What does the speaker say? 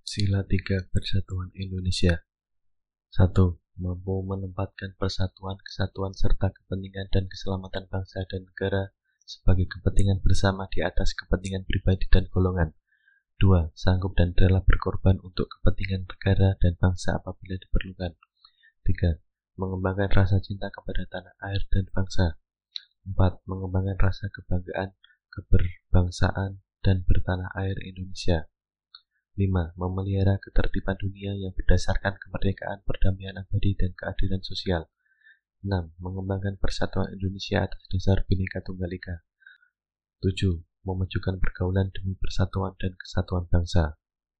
Sila tiga Persatuan Indonesia 1. Mampu menempatkan persatuan, kesatuan, serta kepentingan dan keselamatan bangsa dan negara sebagai kepentingan bersama di atas kepentingan pribadi dan golongan. 2. Sanggup dan rela berkorban untuk kepentingan negara dan bangsa apabila diperlukan. 3. Mengembangkan rasa cinta kepada tanah air dan bangsa. 4. Mengembangkan rasa kebanggaan, keberbangsaan, dan bertanah air Indonesia. 5. Memelihara ketertiban dunia yang berdasarkan kemerdekaan, perdamaian abadi, dan keadilan sosial. 6. Mengembangkan persatuan Indonesia atas dasar Bhinneka Tunggal Ika. 7. Memajukan pergaulan demi persatuan dan kesatuan bangsa.